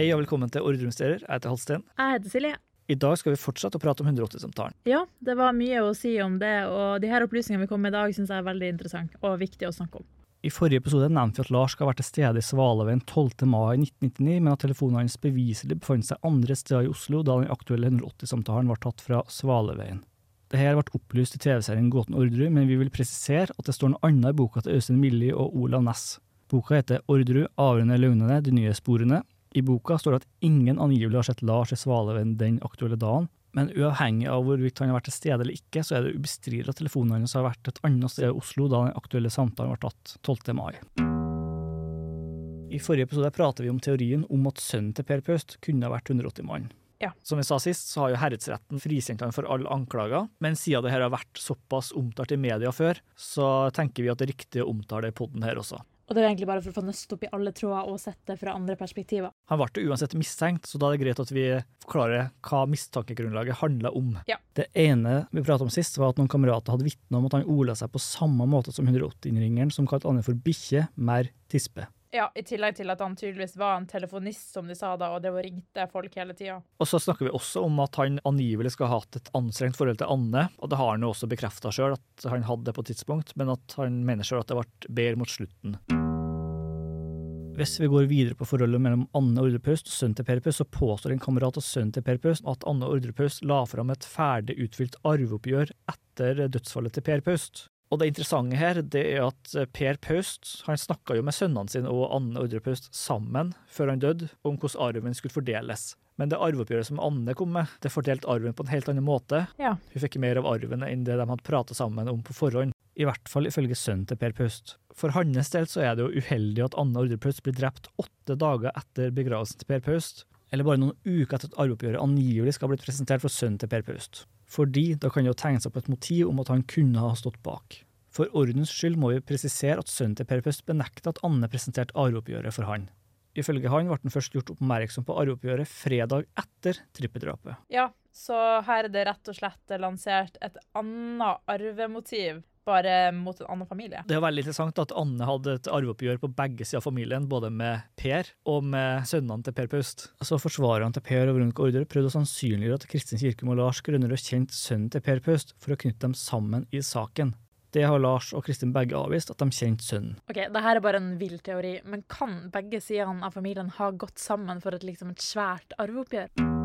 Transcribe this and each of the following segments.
Hei og velkommen til Ordremsteder. Jeg heter Halsten. Jeg heter Silje. I dag skal vi fortsette å prate om 180-samtalen. Ja, det var mye å si om det, og de her opplysningene vi kom med i dag, syns jeg er veldig interessant og viktig å snakke om. I forrige episode nevnte vi at Lars skal ha vært til stede i Svaleveien 12. mai 1999, men at telefonen hans beviselig befant seg andre steder i Oslo da den aktuelle 180-samtalen var tatt fra Svaleveien. Dette ble opplyst i TV-serien Gåten Orderud, men vi vil presisere at det står noe annet i boka til Øystein Millie og Olav Næss. Boka heter Orderud, avgjørende løgnene, de nye sporene. I boka står det at ingen angivelig har sett Lars i Svaleveien den aktuelle dagen, men uavhengig av hvorvidt han har vært til stede eller ikke, så er det ubestridelig at telefonen hans har vært et annet sted i Oslo da den aktuelle samtalen ble tatt 12. mai. I forrige episode pratet vi om teorien om at sønnen til Per Paust kunne ha vært 180-mann. Ja. Som vi sa sist, så har jo herredsretten frikjent han for alle anklager, men siden det her har vært såpass omtalt i media før, så tenker vi at det er riktig å omtale det i podden her også. Og det var egentlig bare for å få nøst opp i alle tråder og sett det fra andre perspektiver. Han ble uansett mistenkt, så da er det greit at vi forklarer hva mistankegrunnlaget handler om. Ja. Det ene vi pratet om sist, var at noen kamerater hadde vitna om at han ola seg på samme måte som 180-ringeren, som kalte andre for bikkje, mer tispe. Ja, I tillegg til at han tydeligvis var en telefonist, som de sa da, og det var ringte folk hele tida. Og så snakker vi også om at han angivelig skal ha hatt et anstrengt forhold til Anne, og det har han jo også bekrefta sjøl at han hadde det på et tidspunkt, men at han mener sjøl at det ble bedre mot slutten. Hvis vi går videre på forholdet mellom Anne Ordrepaust og sønnen til Per Paus, så påstår en kamerat av sønnen til Per Paus at Anne Ordrepaust la fram et ferdig utfylt arveoppgjør etter dødsfallet til Per Paust. Og det interessante her det er at Per Paust han snakka jo med sønnene sine og Anne Ordre Paust sammen før han døde, om hvordan arven skulle fordeles. Men det arveoppgjøret som Anne kom med, det fordelte arven på en helt annen måte. Ja. Hun fikk mer av arven enn det de hadde prata sammen om på forhånd. I hvert fall ifølge sønnen til Per Paust. For hans del så er det jo uheldig at Anne Ordrepaust blir drept åtte dager etter begravelsen til Per Paust, eller bare noen uker etter at arveoppgjøret angivelig skal ha blitt presentert for sønnen til Per Paust. Fordi da kan det jo tegne seg på et motiv om at han kunne ha stått bak. For ordens skyld må vi presisere at sønnen til Per Paust benekter at Anne presenterte arveoppgjøret for han. Ifølge han ble han først gjort oppmerksom på arveoppgjøret fredag etter trippedrapet. Ja, så her er det rett og slett lansert et annet arvemotiv, bare mot en annen familie. Det er veldig interessant at Anne hadde et arveoppgjør på begge sider av familien, både med Per og med sønnene til Per Paust. Så forsvarerne til Per og Veronica Order prøvde å sannsynliggjøre at Kristin Kirkem og Lars Grønnerød kjente sønnen til Per Paust for å knytte dem sammen i saken. Det har Lars og Kristin begge avvist, at de kjente sønnen. Ok, det her er bare en vill teori, men kan begge sidene av familien ha gått sammen for et, liksom, et svært arveoppgjør?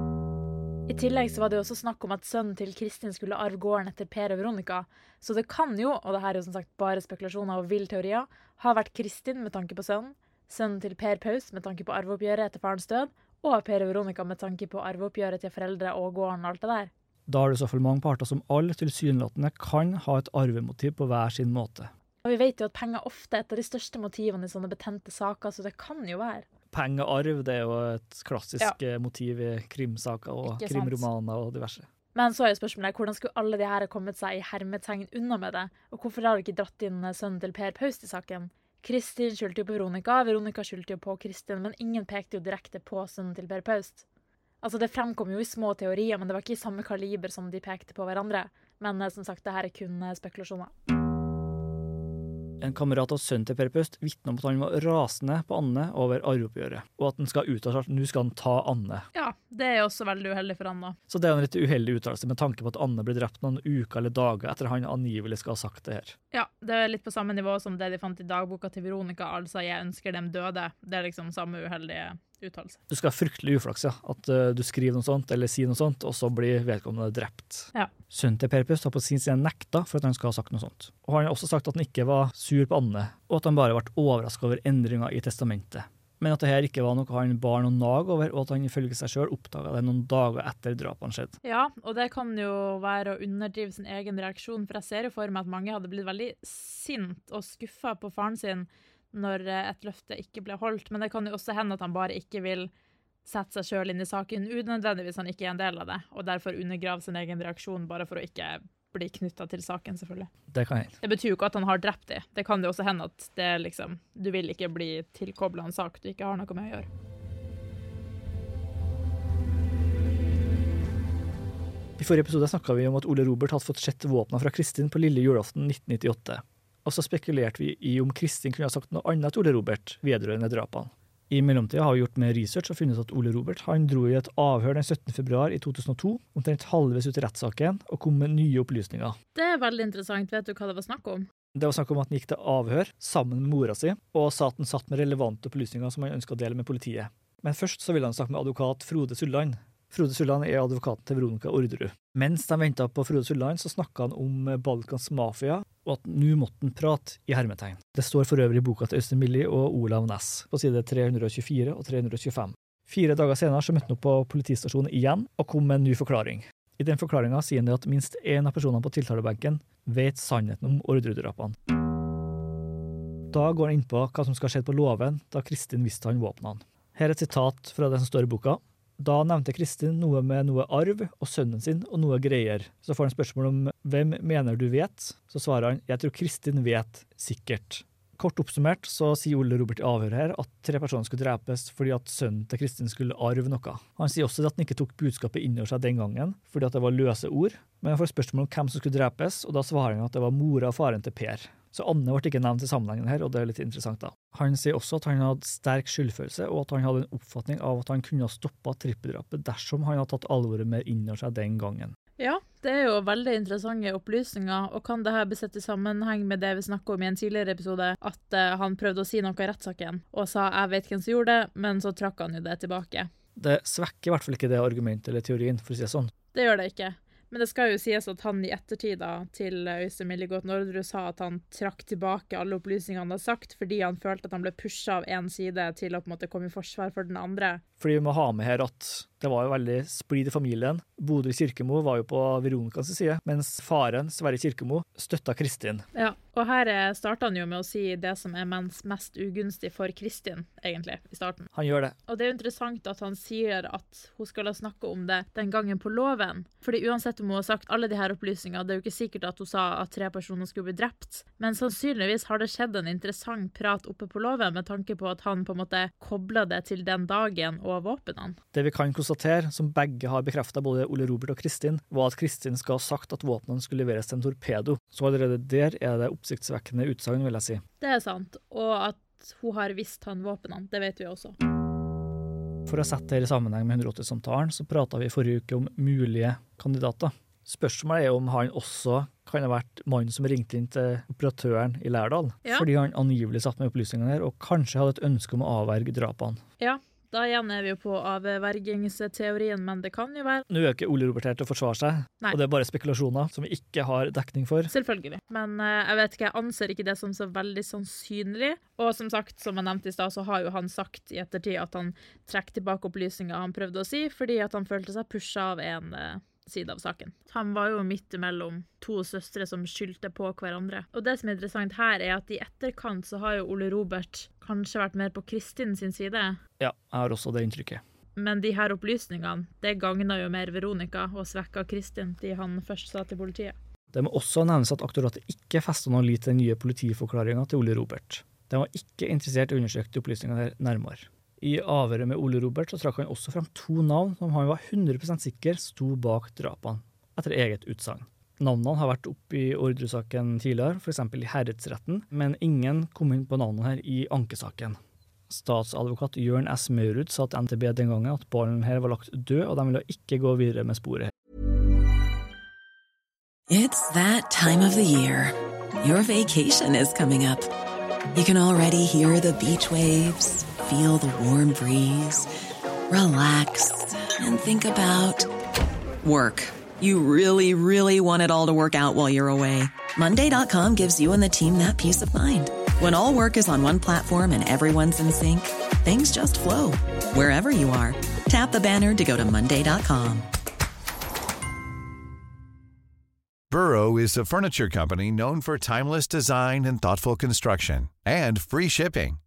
I tillegg så var det jo også snakk om at sønnen til Kristin skulle arve gården etter Per og Veronica, så det kan jo, og det her er jo som sagt bare spekulasjoner og vill teorier, ha vært Kristin med tanke på sønnen, sønnen til Per Paus med tanke på arveoppgjøret etter farens død, og Per og Veronica med tanke på arveoppgjøret til foreldre og gården og alt det der. Da er det i så fall mange parter som alle tilsynelatende kan ha et arvemotiv på hver sin måte. Og vi vet jo at penger ofte er et av de største motivene i sånne betente saker, så det kan jo være. Penger og arv det er jo et klassisk Ja. eh, motiv i krimsaker og Ikke krimromaner og diverse. Men så er jo spørsmålet hvordan skulle alle de her kommet seg i hermetegn unna med det? Og hvorfor har de ikke dratt inn sønnen til Per Paust i saken? Kristin skyldte jo på Veronica, Veronica skyldte jo på Kristin, men ingen pekte jo direkte på sønnen til Per Paust. Altså, Det fremkom jo i små teorier, men det var ikke i samme kaliber som de pekte på hverandre. Men eh, som sagt, det her er kun eh, spekulasjoner. En kamerat av sønnen til Per Pøst vitner om at han var rasende på Anne over arveoppgjøret, og at han skal uttale at nå skal han ta Anne. Ja, det er også veldig uheldig for Anne. Så det er en litt uheldig uttalelse med tanke på at Anne ble drept noen uker eller dager etter han angivelig skal ha sagt det her. Ja, det er litt på samme nivå som det de fant i dagboka til Veronica, altså 'jeg ønsker dem døde'. Det er liksom samme uheldige uttalelse. Du skal ha fryktelig uflaks, ja. At uh, du skriver noe sånt eller sier noe sånt, og så blir vedkommende drept. Ja. Sønnen til Per Paust har på sin side nekta for at han skal ha sagt noe sånt. Og han har også sagt at han ikke var sur på Anne, og at han bare ble overraska over endringer i testamentet. Men at det her ikke var noe han bar noen nag over, og at han ifølge seg sjøl oppdaga det noen dager etter drapene skjedde. Ja, og det kan jo være å underdrive sin egen reaksjon, for jeg ser jo for meg at mange hadde blitt veldig sint og skuffa på faren sin når eh, et løfte ikke ble holdt, men det kan jo også hende at han bare ikke vil sette seg sjøl inn i saken, unødvendigvis han ikke er en del av det, og derfor undergrave sin egen reaksjon bare for å ikke bli knytta til saken, selvfølgelig. Det kan hende. Det betyr jo ikke at han har drept dem. Det kan jo også hende at det liksom, du vil ikke bli tilkobla en sak du ikke har noe med å gjøre. I forrige episode snakka vi om at Ole Robert hadde fått sett våpna fra Kristin på lille julaften 1998. Og så spekulerte vi i om Kristin kunne ha sagt noe annet til Ole Robert vedrørende drapene. I mellomtida har vi gjort mer research og funnet at Ole Robert han dro i et avhør den 17. februar i 2002, omtrent halvveis ut i rettssaken, og kom med nye opplysninger. Det er veldig interessant. Vet du hva det var snakk om? Det var snakk om at han gikk til avhør sammen med mora si, og sa at han satt med relevante opplysninger som han ønska å dele med politiet. Men først så ville han snakke med advokat Frode Sulland. Frode Sulland er advokaten til Veronica Orderud. Mens de venta på Frode Sulland, så snakka han om Balkans mafia, og at nå måtte han prate i hermetegn. Det står for øvrig i boka til Øystein Millie og Olav Næss, på side 324 og 325. Fire dager senere så møtte han opp på politistasjonen igjen og kom med en ny forklaring. I den forklaringa sier han at minst én av personene på tiltalebenken vet sannheten om Orderud-drapene. Da går han inn på hva som skal skje på låven da Kristin visste han våpnene. Her er et sitat fra det som står i boka. Da nevnte Kristin noe med noe arv og sønnen sin og noe greier. Så får han spørsmål om hvem mener du vet? Så svarer han jeg tror Kristin vet sikkert. Kort oppsummert så sier Ole Robert i avhøret her at tre personer skulle drepes fordi at sønnen til Kristin skulle arve noe. Han sier også at han ikke tok budskapet inn over seg den gangen fordi at det var løse ord, men han får spørsmål om hvem som skulle drepes, og da svarer han at det var mora og faren til Per. Så Anne ble ikke nevnt i sammenhengen her, og det er litt interessant. da. Han sier også at han hadde sterk skyldfølelse, og at han hadde en oppfatning av at han kunne ha stoppa trippeldrapet dersom han hadde tatt alvoret mer inn over seg den gangen. Ja, det er jo veldig interessante opplysninger, og kan det her bli sett i sammenheng med det vi snakka om i en tidligere episode, at uh, han prøvde å si noe i rettssaken og sa 'jeg vet hvem som gjorde det', men så trakk han jo det tilbake. Det svekker i hvert fall ikke det argumentet eller teorien, for å si det sånn. Det gjør det ikke. Men det skal jo sies at han i ettertid til Øystein Milligård Nordrud sa at han trakk tilbake alle opplysningene han hadde sagt, fordi han følte at han ble pusha av én side til å på en måte komme i forsvar for den andre. Fordi vi må ha med her at det var jo veldig splid i familien. Bodil Kirkemo var jo på Veronicas side, mens faren, Sverre Kirkemo, støtta Kristin. Ja, og her starta han jo med å si det som er mest ugunstig for Kristin, egentlig, i starten. Han gjør det. Og det er jo interessant at han sier at hun skal snakke om det den gangen på loven. Fordi uansett om hun har sagt alle de her opplysningene, det er jo ikke sikkert at hun sa at tre personer skulle bli drept, men sannsynligvis har det skjedd en interessant prat oppe på loven med tanke på at han på en måte kobla det til den dagen og våpnene. Det vi kan konstatere, som begge har bekrefta, både Ole Robert og Kristin, var at Kristin skal ha sagt at våpnene skulle leveres til en torpedo. Så allerede der er det oppsiktsvekkende utsagn, vil jeg si. Det er sant, og at hun har visst han våpnene, det vet vi også. For å sette det i sammenheng med 180-samtalen, så prata vi forrige uke om mulige kandidater. Spørsmålet er om han også kan ha vært mannen som ringte inn til operatøren i Lærdal, ja. fordi han angivelig satt med opplysningene her og kanskje hadde et ønske om å avverge drapene. Ja, da igjen er vi jo på avvergingsteorien, men det kan jo være Nå er jo ikke Ole Robert her til å forsvare seg, Nei. og det er bare spekulasjoner som vi ikke har dekning for. Selvfølgelig. Men uh, jeg vet ikke, jeg anser ikke det som så veldig sannsynlig. Og som sagt, som jeg nevnte i stad, så har jo han sagt i ettertid at han trekker tilbake opplysninger han prøvde å si, fordi at han følte seg pusha av en uh, side av saken. Han var jo midt imellom to søstre som skyldte på hverandre. Og det som er interessant her, er at i etterkant så har jo Ole Robert kanskje vært mer på Kristin sin side. Ja, jeg har også det inntrykket. Men de her opplysningene det gagna jo mer Veronica og svekka Kristin, de han først sa til politiet. Det må også nevnes at aktoratet ikke festa noen lit til den nye politiforklaringa til Ole Robert. De var ikke interessert i å undersøke de opplysningene nærmere. I avhøret med Ole Robert så trakk han også fram to navn som han var 100 sikker sto bak drapene, etter eget utsagn. Navnene har vært oppe i ordresaken tidligere, f.eks. i herredsretten, men ingen kom inn på navnene her i ankesaken. Statsadvokat Jørn S. Maurud sa til NTB den gangen at ballen her var lagt død, og de ville ikke gå videre med sporet. It's that time of the year. Your vacation is coming up. You can already hear the beach waves, feel the warm breeze, relax, and think about work. You really, really want it all to work out while you're away. Monday.com gives you and the team that peace of mind. When all work is on one platform and everyone's in sync, things just flow wherever you are. Tap the banner to go to Monday.com. Burrow is a furniture company known for timeless design and thoughtful construction and free shipping,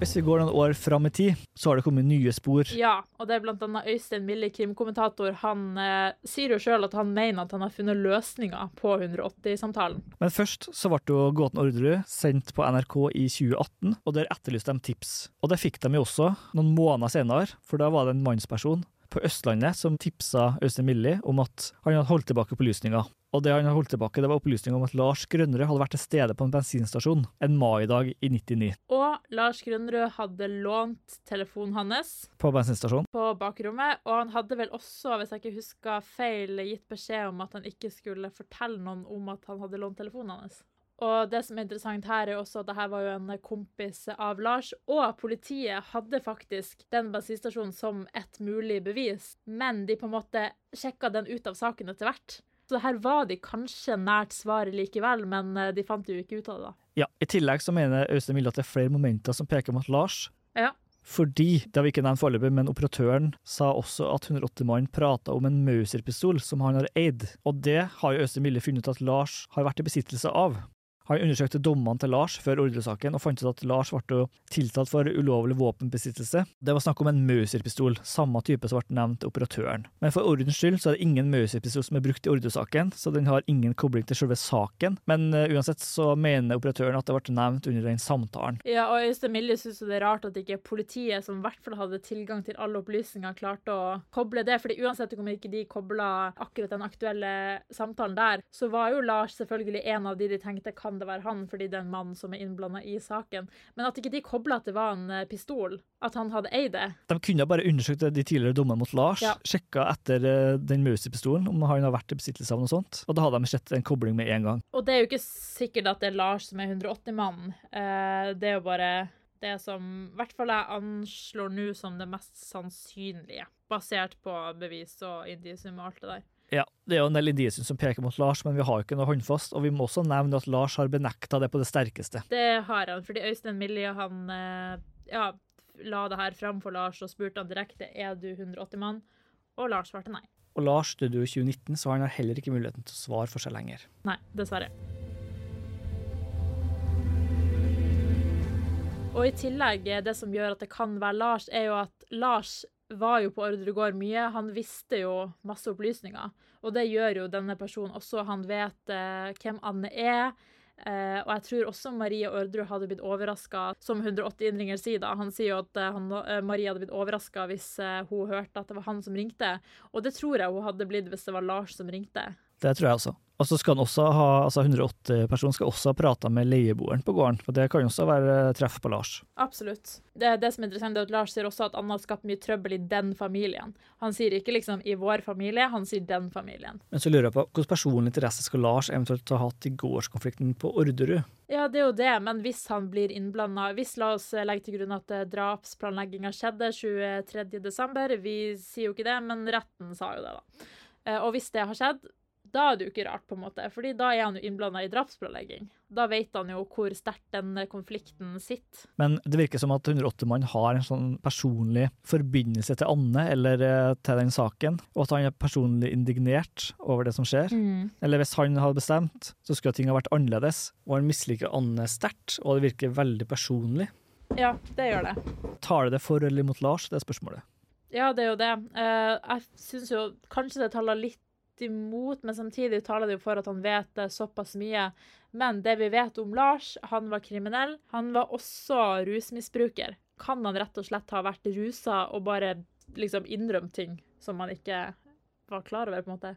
Hvis vi går noen år fram i tid, så har det kommet nye spor. Ja, og det er blant annet Øystein Millie, krimkommentator. Han eh, sier jo sjøl at han mener at han har funnet løsninger på 180-samtalen. Men først så ble jo Gåten Orderud sendt på NRK i 2018, og der etterlyste de tips. Og det fikk de jo også noen måneder senere, for da var det en mannsperson på Østlandet som tipsa Øystein Millie om at han hadde holdt tilbake opplysninger. Og det han holdt tilbake, det var opplysninger om at Lars Grønnerød hadde vært til stede på en bensinstasjon en maidag i 99. Og Lars Grønnerød hadde lånt telefonen hans På bensinstasjonen. på bakrommet, og han hadde vel også, hvis jeg ikke husker feil, gitt beskjed om at han ikke skulle fortelle noen om at han hadde lånt telefonen hans. Og det som er interessant her, er også at dette var jo en kompis av Lars, og politiet hadde faktisk den bensinstasjonen som et mulig bevis, men de på en måte sjekka den ut av saken etter hvert. Så her var de kanskje nært svaret likevel, men eh, de fant jo ikke ut av det, da. Ja, I tillegg så mener Øystein Mille at det er flere momenter som peker mot Lars. Ja. Fordi, det har vi ikke nevnt foreløpig, men operatøren sa også at 180-mannen prata om en Mauser-pistol som han har eid, og det har jo Øystein Mille funnet ut at Lars har vært i besittelse av. Han undersøkte dommene til Lars før ordresaken og fant ut at Lars ble tiltalt for ulovlig våpenbesittelse. Det var snakk om en Mauser-pistol, samme type som ble nevnt operatøren. Men for ordens skyld så er det ingen Mauser-pistol som er brukt i ordresaken, så den har ingen kobling til selve saken. Men uh, uansett så mener operatøren at det ble nevnt under den samtalen. Ja, og Øystein Milje syns det er rart at ikke politiet, som i hvert fall hadde tilgang til alle opplysninger, klarte å koble det. fordi uansett om ikke de kobla akkurat den aktuelle samtalen der, så var jo Lars selvfølgelig en av de de tenkte kan det være han, fordi det er en mann som er innblanda i saken. Men at ikke de kobla at det var en eh, pistol, at han hadde eid det. De kunne bare undersøkt de tidligere dommene mot Lars, Ja. sjekka etter uh, den Mauser-pistolen, om han har vært i besittelse av noe sånt, og da hadde de sett en kobling med en gang. Og det er jo ikke sikkert at det er Lars som er 180-mannen. Eh, det er jo bare det som i hvert fall jeg anslår nå som det mest sannsynlige, basert på bevis og indisium og alt det der. Ja, Det er jo en del indisier som peker mot Lars, men vi har jo ikke noe håndfast. Og vi må også nevne at Lars har benekta det på det sterkeste. Det har han, fordi Øystein Millie han eh, ja, la det her fram for Lars og spurte han direkte er du 180-mann, og Lars svarte nei. Og Lars døde jo i 2019, så han har heller ikke muligheten til å svare for seg lenger. Nei, dessverre. Og i tillegg, eh, det som gjør at det kan være Lars, er jo at Lars var jo på Ordregård mye. Han visste jo masse opplysninger. Og det gjør jo denne personen også. Han vet eh, hvem Anne er. Eh, og jeg tror også Marie Orderud hadde blitt overraska, som 180-innringer sier da. Han sier jo at eh, han, eh, Marie hadde blitt overraska hvis eh, hun hørte at det var han som ringte. Og det tror jeg hun hadde blitt hvis det var Lars som ringte. Det tror jeg også. Og så skal han også ha, altså 180 personer skal også ha prata med leieboeren på gården, for det kan jo også være treff på Lars. Absolutt. Det, det som er interessant, er at Lars sier også at Anna har skapt mye trøbbel i den familien. Han sier ikke liksom 'i vår familie', han sier 'den familien'. Men så lurer jeg på hvilken personlig interesse skal Lars eventuelt ha hatt i gårdskonflikten på Orderud? Ja, det er jo det, men hvis han blir innblanda Hvis la oss legge til grunn at eh, drapsplanlegginga skjedde 23.12., vi sier jo ikke det, men retten sa jo det, da. Eh, Og hvis det har skjedd, da er det jo ikke rart, på en måte, fordi da er han jo innblanda i drapsplanlegging. Da vet han jo hvor sterkt den konflikten sitter. Men det virker som at 180-mannen har en sånn personlig forbindelse til Anne eller eh, til den saken, og at han er personlig indignert over det som skjer. Eller hvis han hadde bestemt, så skulle ting ha vært annerledes, og han misliker Anne sterkt, og det virker veldig personlig. Ja, det gjør det. Tar det det for eller imot Lars? Det er spørsmålet. Ja, det er jo det. Eh, jeg syns jo kanskje det taler litt imot, men samtidig taler det jo for at han vet såpass mye. Men det vi vet om Lars, han var kriminell. Han var også rusmisbruker. Kan han rett og slett ha vært rusa og bare liksom innrømt ting som han ikke var klar over, på en måte?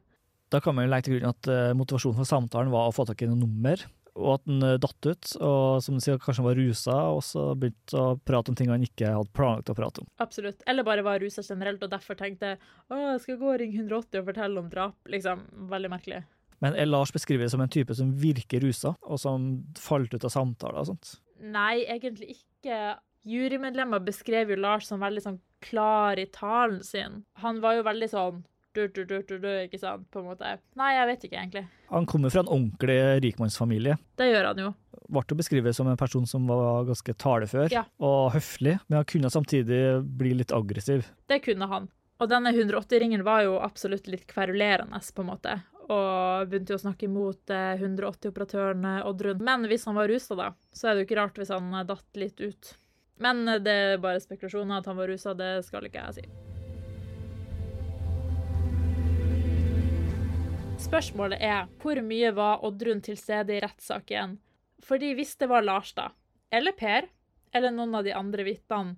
Da kan man jo legge til grunn at eh, motivasjonen for samtalen var å få tak i noe nummer, og at han eh, datt ut, og som du sier, kanskje han var rusa, og så begynte å prate om ting han ikke hadde planlagt å prate om. Absolutt. Eller bare var rusa generelt og derfor tenkte å, jeg skal gå og ringe 180 og fortelle om drap. Liksom, Veldig merkelig. Men er Lars beskrevet som en type som virker rusa, og som falt ut av samtaler og sånt? Nei, egentlig ikke. Jurymedlemmer beskrev jo Lars som veldig sånn klar i talen sin. Han var jo veldig sånn du, du, du, du, du, ikke sant, på en måte. Nei, jeg vet ikke, egentlig. Han kommer fra en ordentlig rikmannsfamilie. Det gjør han jo. Ble beskrevet som en person som var ganske talefør Ja. og høflig, men han kunne samtidig bli litt aggressiv. Det kunne han. Og denne 180-ringen var jo absolutt litt kverulerende, på en måte. Og begynte jo å snakke imot eh, 180-operatøren eh, Oddrun. Men hvis han var rusa, da, så er det jo ikke rart hvis han eh, datt litt ut. Men eh, det er bare spekulasjoner at han var rusa, det skal ikke jeg si. Spørsmålet er hvor mye var Oddrun til stede i rettssaken? Fordi hvis det var Lars, da, eller Per, eller noen av de andre vitnene,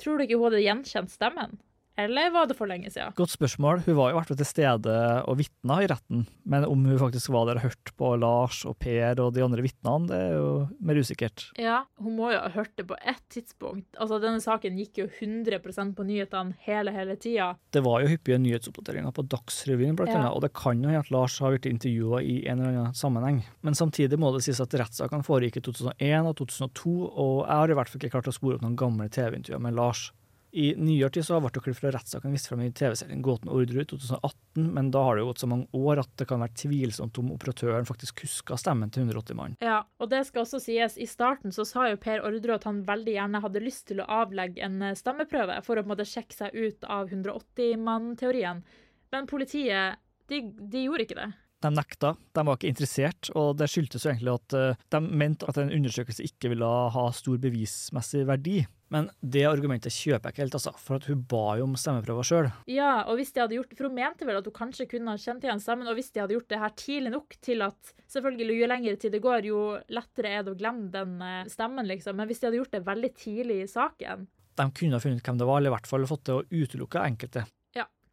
tror du ikke hun hadde gjenkjent stemmen? Eller var det for lenge siden? Godt spørsmål. Hun var jo hvert fall til stede og vitna i retten, men om hun faktisk var der og hørte på Lars og Per og de andre vitnene, det er jo mer usikkert. Ja, hun må jo ha hørt det på ett tidspunkt. Altså, denne saken gikk jo 100% på nyhetene hele, hele tida. Det var jo hyppige nyhetsoppdateringer på Dagsrevyen, blant Ja. annet, og det kan jo hende at Lars har blitt intervjua i en eller annen sammenheng. Men samtidig må det sies at rettssakene foregikk i 2001 og 2002, og jeg har i hvert fall ikke klart å spore opp noen gamle TV-intervjuer med Lars. I nyere tid så ble klipp fra rettssaken vist frem i TV-serien Gåten Orderud i 2018, men da har det jo gått så mange år at det kan være tvilsomt om operatøren faktisk huska stemmen til 180 mann. Ja, og det skal også sies, i starten så sa jo Per Ordre at han veldig gjerne hadde lyst til å avlegge en eh, stemmeprøve for å på en måte sjekke seg ut av 180-mann-teorien. Men politiet, de, de gjorde ikke det. De nekta, de var ikke interessert, og det skyldtes jo egentlig at eh, de mente at en undersøkelse ikke ville ha stor bevismessig verdi. Men det argumentet kjøper jeg ikke helt, altså, for at hun ba jo om stemmeprøver sjøl. Ja, og hvis de hadde gjort For hun mente vel at hun kanskje kunne ha kjent igjen stemmen, og hvis de hadde gjort det her tidlig nok til at Selvfølgelig, jo lengre tid det går, jo lettere er det å glemme den eh, stemmen, liksom. Men hvis de hadde gjort det veldig tidlig i saken De kunne ha funnet hvem det var, eller i hvert fall fått til å utelukke enkelte.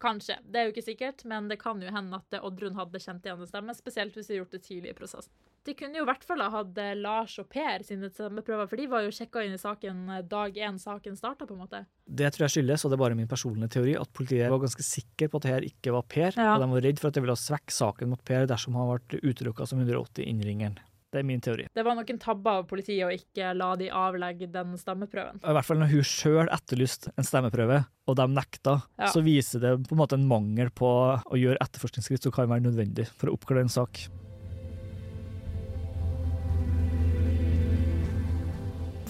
Kanskje. Det er jo ikke sikkert, men det kan jo hende at Oddrun hadde kjent igjen en stemme, spesielt hvis de hadde gjort det tidlig i prosessen. De kunne jo i hvert fall ha hatt eh, Lars og Per sine stemmeprøver, for de var jo sjekka inn i saken eh, dag én saken starta, på en måte. Det tror jeg skyldes, og det er bare min personlige teori, at politiet var ganske sikker på at det her ikke var Per, Ja. og de var redd for at det ville svekke saken mot Per dersom han ble utelukka som 180 innringeren. Det er min teori. Det var nok en tabbe av politiet å ikke la de avlegge den stemmeprøven. I hvert fall når hun sjøl etterlyste en stemmeprøve, og de nekta, Ja. så viser det på en måte en mangel på å gjøre etterforskningsskritt som kan være nødvendig for å oppklare en sak.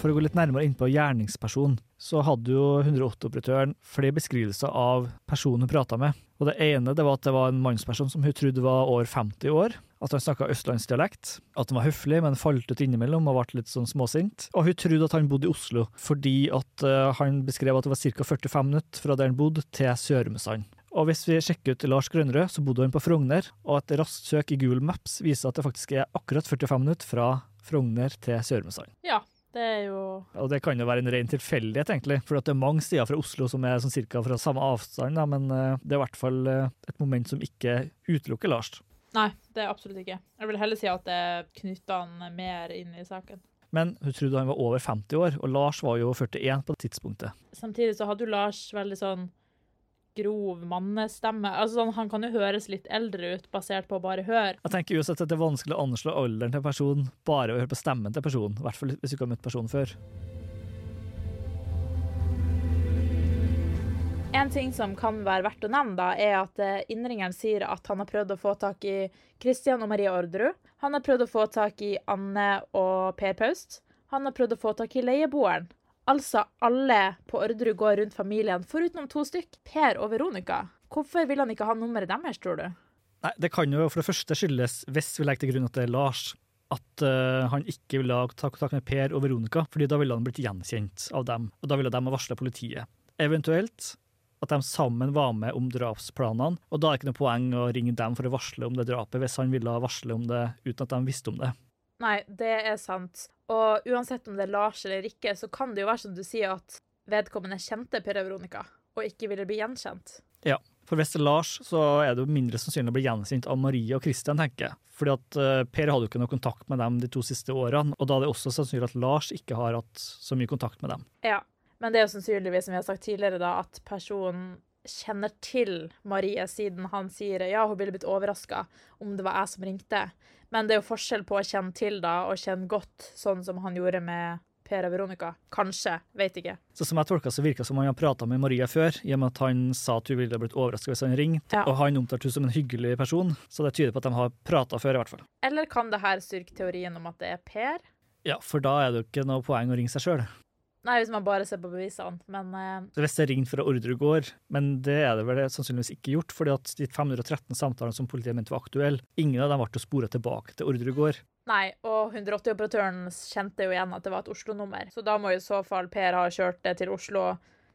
For å gå litt nærmere inn på gjerningsperson, så hadde jo 108-operatøren flere beskrivelser av personen hun prata med. Og Det ene det var at det var en mannsperson som hun trodde var over 50 år. At han snakka østlandsdialekt. At han var høflig, men falt ut innimellom og ble litt sånn småsint. Og hun trodde at han bodde i Oslo, fordi at eh, han beskrev at det var ca. 45 minutter fra der han bodde, til Sørumsand. Og hvis vi sjekker ut Lars Grønnerød, så bodde han på Frogner, og et raskt søk i Google Maps viser at det faktisk er akkurat 45 minutter fra Frogner til Sørumsand. Ja, det er jo Og det kan jo være en ren tilfeldighet, egentlig, for det er mange steder fra Oslo som er sånn cirka fra samme avstand, da, men eh, det er i hvert fall eh, et moment som ikke utelukker Lars. Nei, det er absolutt ikke. Jeg vil heller si at det knytter han mer inn i saken. Men hun trodde han var over 50 år, og Lars var jo 41 på det tidspunktet. Samtidig så hadde jo Lars veldig sånn grov mannestemme. Altså sånn, Han kan jo høres litt eldre ut basert på å bare høre. Jeg tenker uansett at det er vanskelig å anslå alderen til en person bare ved å høre på stemmen til personen. I hvert fall hvis du ikke har møtt personen før. En ting som kan være verdt å nevne, da, er at eh, innringeren sier at han har prøvd å få tak i Christian og Maria Orderud. Han har prøvd å få tak i Anne og Per Paust. Han har prøvd å få tak i leieboeren. Altså alle på Orderud går rundt familien, forutenom to stykk, Per og Veronica. Hvorfor vil han ikke ha nummeret deres, tror du? Nei, Det kan jo for det første skyldes, hvis vi legger til grunn at det er Lars, at uh, han ikke ville ta kontakt med Per og Veronica, fordi da ville han blitt gjenkjent av dem, og da ville de ha varsla politiet. Eventuelt at de sammen var med om drapsplanene, og da er det ikke noe poeng å ringe dem for å varsle om det drapet, hvis han ville varsle om det uten at de visste om det. Nei, det er sant. Og uansett om det er Lars eller ikke, så kan det jo være som du sier, at vedkommende kjente Per Veronica, og ikke ville bli gjenkjent. Ja, for hvis det er Lars, så er det jo mindre sannsynlig å bli gjenkjent av Marie og Christian, tenker jeg. Fordi at eh, Per hadde jo ikke noe kontakt med dem de to siste årene, og da er det også sannsynlig at Lars ikke har hatt så mye kontakt med dem. Ja, men det er jo sannsynligvis, som vi har sagt tidligere, da, at personen kjenner til Marie, siden han sier ja, hun ville blitt overraska om det var jeg som ringte. Men det er jo forskjell på å kjenne til da, og kjenne godt, sånn som han gjorde med Per og Veronica. Kanskje, vet ikke. Så som jeg tolka så virka som han har prata med Maria før, i og med at han sa at hun ville blitt overraska hvis han ringte, Ja. og han omtalte henne som en hyggelig person, så det tyder på at de har prata før, i hvert fall. Eller kan det her styrke teorien om at det er Per? Ja, for da er det jo ikke noe poeng å ringe seg sjøl. Nei, hvis man bare ser på bevisene, men eh, Hvis det er ringt fra Orderud gård, men det er det vel sannsynligvis ikke gjort, fordi at de 513 samtalene som politiet mente var aktuelle, ingen av dem ble spora tilbake til Orderud gård. Nei, og 180-operatøren kjente jo igjen at det var et Oslo-nummer. Så da må i så fall Per ha kjørt det til Oslo,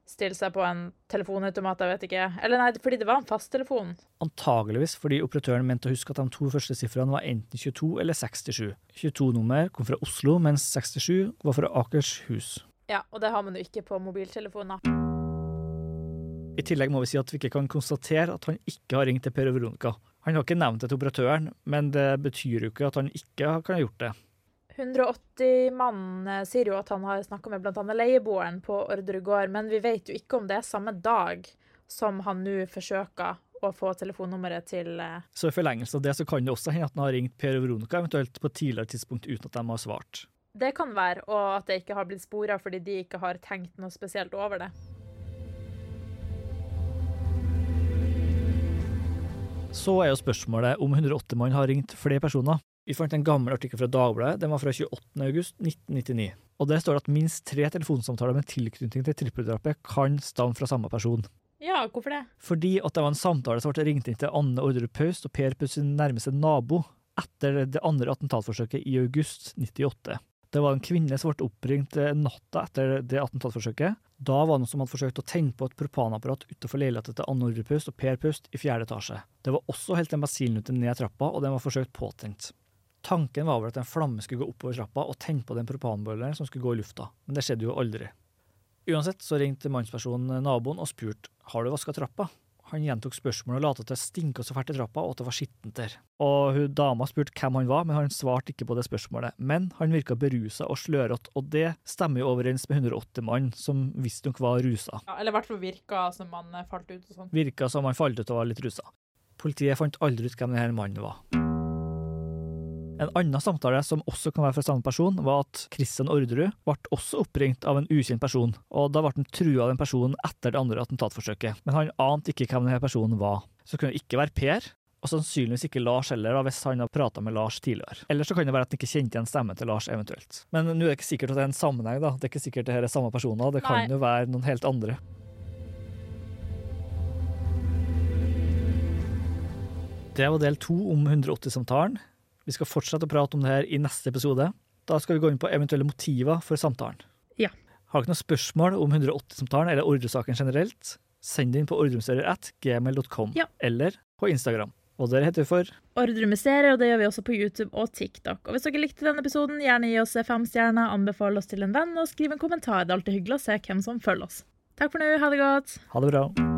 stille seg på en telefonautomat, jeg vet ikke. Eller nei, fordi det var en fasttelefon. Antageligvis fordi operatøren mente å huske at de to første sifrene var enten 22 eller 67. 22-nummer kom fra Oslo, mens 67 var fra Akershus. Ja, og det har man jo ikke på mobiltelefoner. I tillegg må vi si at vi ikke kan konstatere at han ikke har ringt til Per og Veronica. Han har ikke nevnt det til operatøren, men det betyr jo ikke at han ikke kan ha gjort det. 180 mann eh, sier jo at han har snakka med bl.a. leieboeren på Orderud gård, men vi vet jo ikke om det er samme dag som han nå forsøker å få telefonnummeret til eh, Så i forlengelse av det så kan det også hende at han har ringt Per og Veronica, eventuelt på et tidligere tidspunkt uten at de har svart. Det kan være, og at det ikke har blitt spora fordi de ikke har tenkt noe spesielt over det. Så er jo spørsmålet om 108-mann har ringt flere personer. Vi fant en gammel artikkel fra Dagbladet, den var fra 28. august 1999. Og Der står det at minst tre telefonsamtaler med tilknytning til trippeldrapet kan stamme fra samme person. Ja, hvorfor det? Fordi at det var en samtale som ble ringt inn til Anne Orderud Paust og Per Paust sin nærmeste nabo etter det andre attentatforsøket i august 98. Det var en kvinne som ble oppringt eh, natta etter det attentatforsøket. Da var det noen som hadde forsøkt å tenne på et propanapparat utenfor leiligheten til Anne Orrepust og Per Pust i fjerde etasje. Det var også helt en basilnute ned trappa, og den var forsøkt påtent. Tanken var vel at en flamme skulle gå oppover trappa og tenne på den propanboileren som skulle gå i lufta, men det skjedde jo aldri. Uansett så ringte mannspersonen naboen og spurte har du vaska trappa. Han gjentok spørsmålet og lot til å stinke så fælt i trappa og at det var skittent der. Og hun dama spurte hvem han var, men han svarte ikke på det spørsmålet. Men han virka berusa og slørete, og det stemmer jo overens med 108-mannen, som visstnok var rusa. Ja, eller i hvert fall virka som eh, falt ut og sånn. Virka som han falt ut og var litt rusa. Politiet fant aldri ut hvem denne mannen var. En annen samtale som også kan være fra samme person, var at Christian Orderud ble også oppringt av en ukjent person, og da ble han trua av den personen etter det andre attentatforsøket. Men han ante ikke hvem denne personen var. Så det kunne ikke være Per, og sannsynligvis ikke Lars heller, da, hvis han har prata med Lars tidligere. Eller så kan det være at han ikke kjente igjen stemmen til Lars, eventuelt. Men nå er det ikke sikkert at det er en sammenheng, da. Det er ikke sikkert det her er samme personer, det kan Nei. jo være noen helt andre. Det var del to om 180-samtalen. Vi skal fortsette å prate om det her i neste episode. Da skal vi gå inn på eventuelle motiver for samtalen. Ja. Har dere noen spørsmål om 180-samtalen eller ordresaken generelt, send det inn på ordremysterier.gmail.com Ja. eller på Instagram. Og der heter vi for Ordremysterier, og det gjør vi også på YouTube og TikTok. Og hvis dere likte denne episoden, gjerne gi oss fem stjerner, anbefal oss til en venn, og skriv en kommentar. Det er alltid hyggelig å se hvem som følger oss. Takk for nå, ha det godt! Ha det bra.